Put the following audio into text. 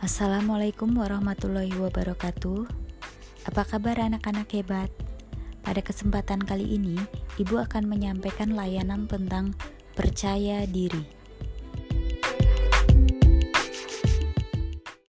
Assalamualaikum warahmatullahi wabarakatuh. Apa kabar anak-anak hebat? Pada kesempatan kali ini, Ibu akan menyampaikan layanan tentang percaya diri.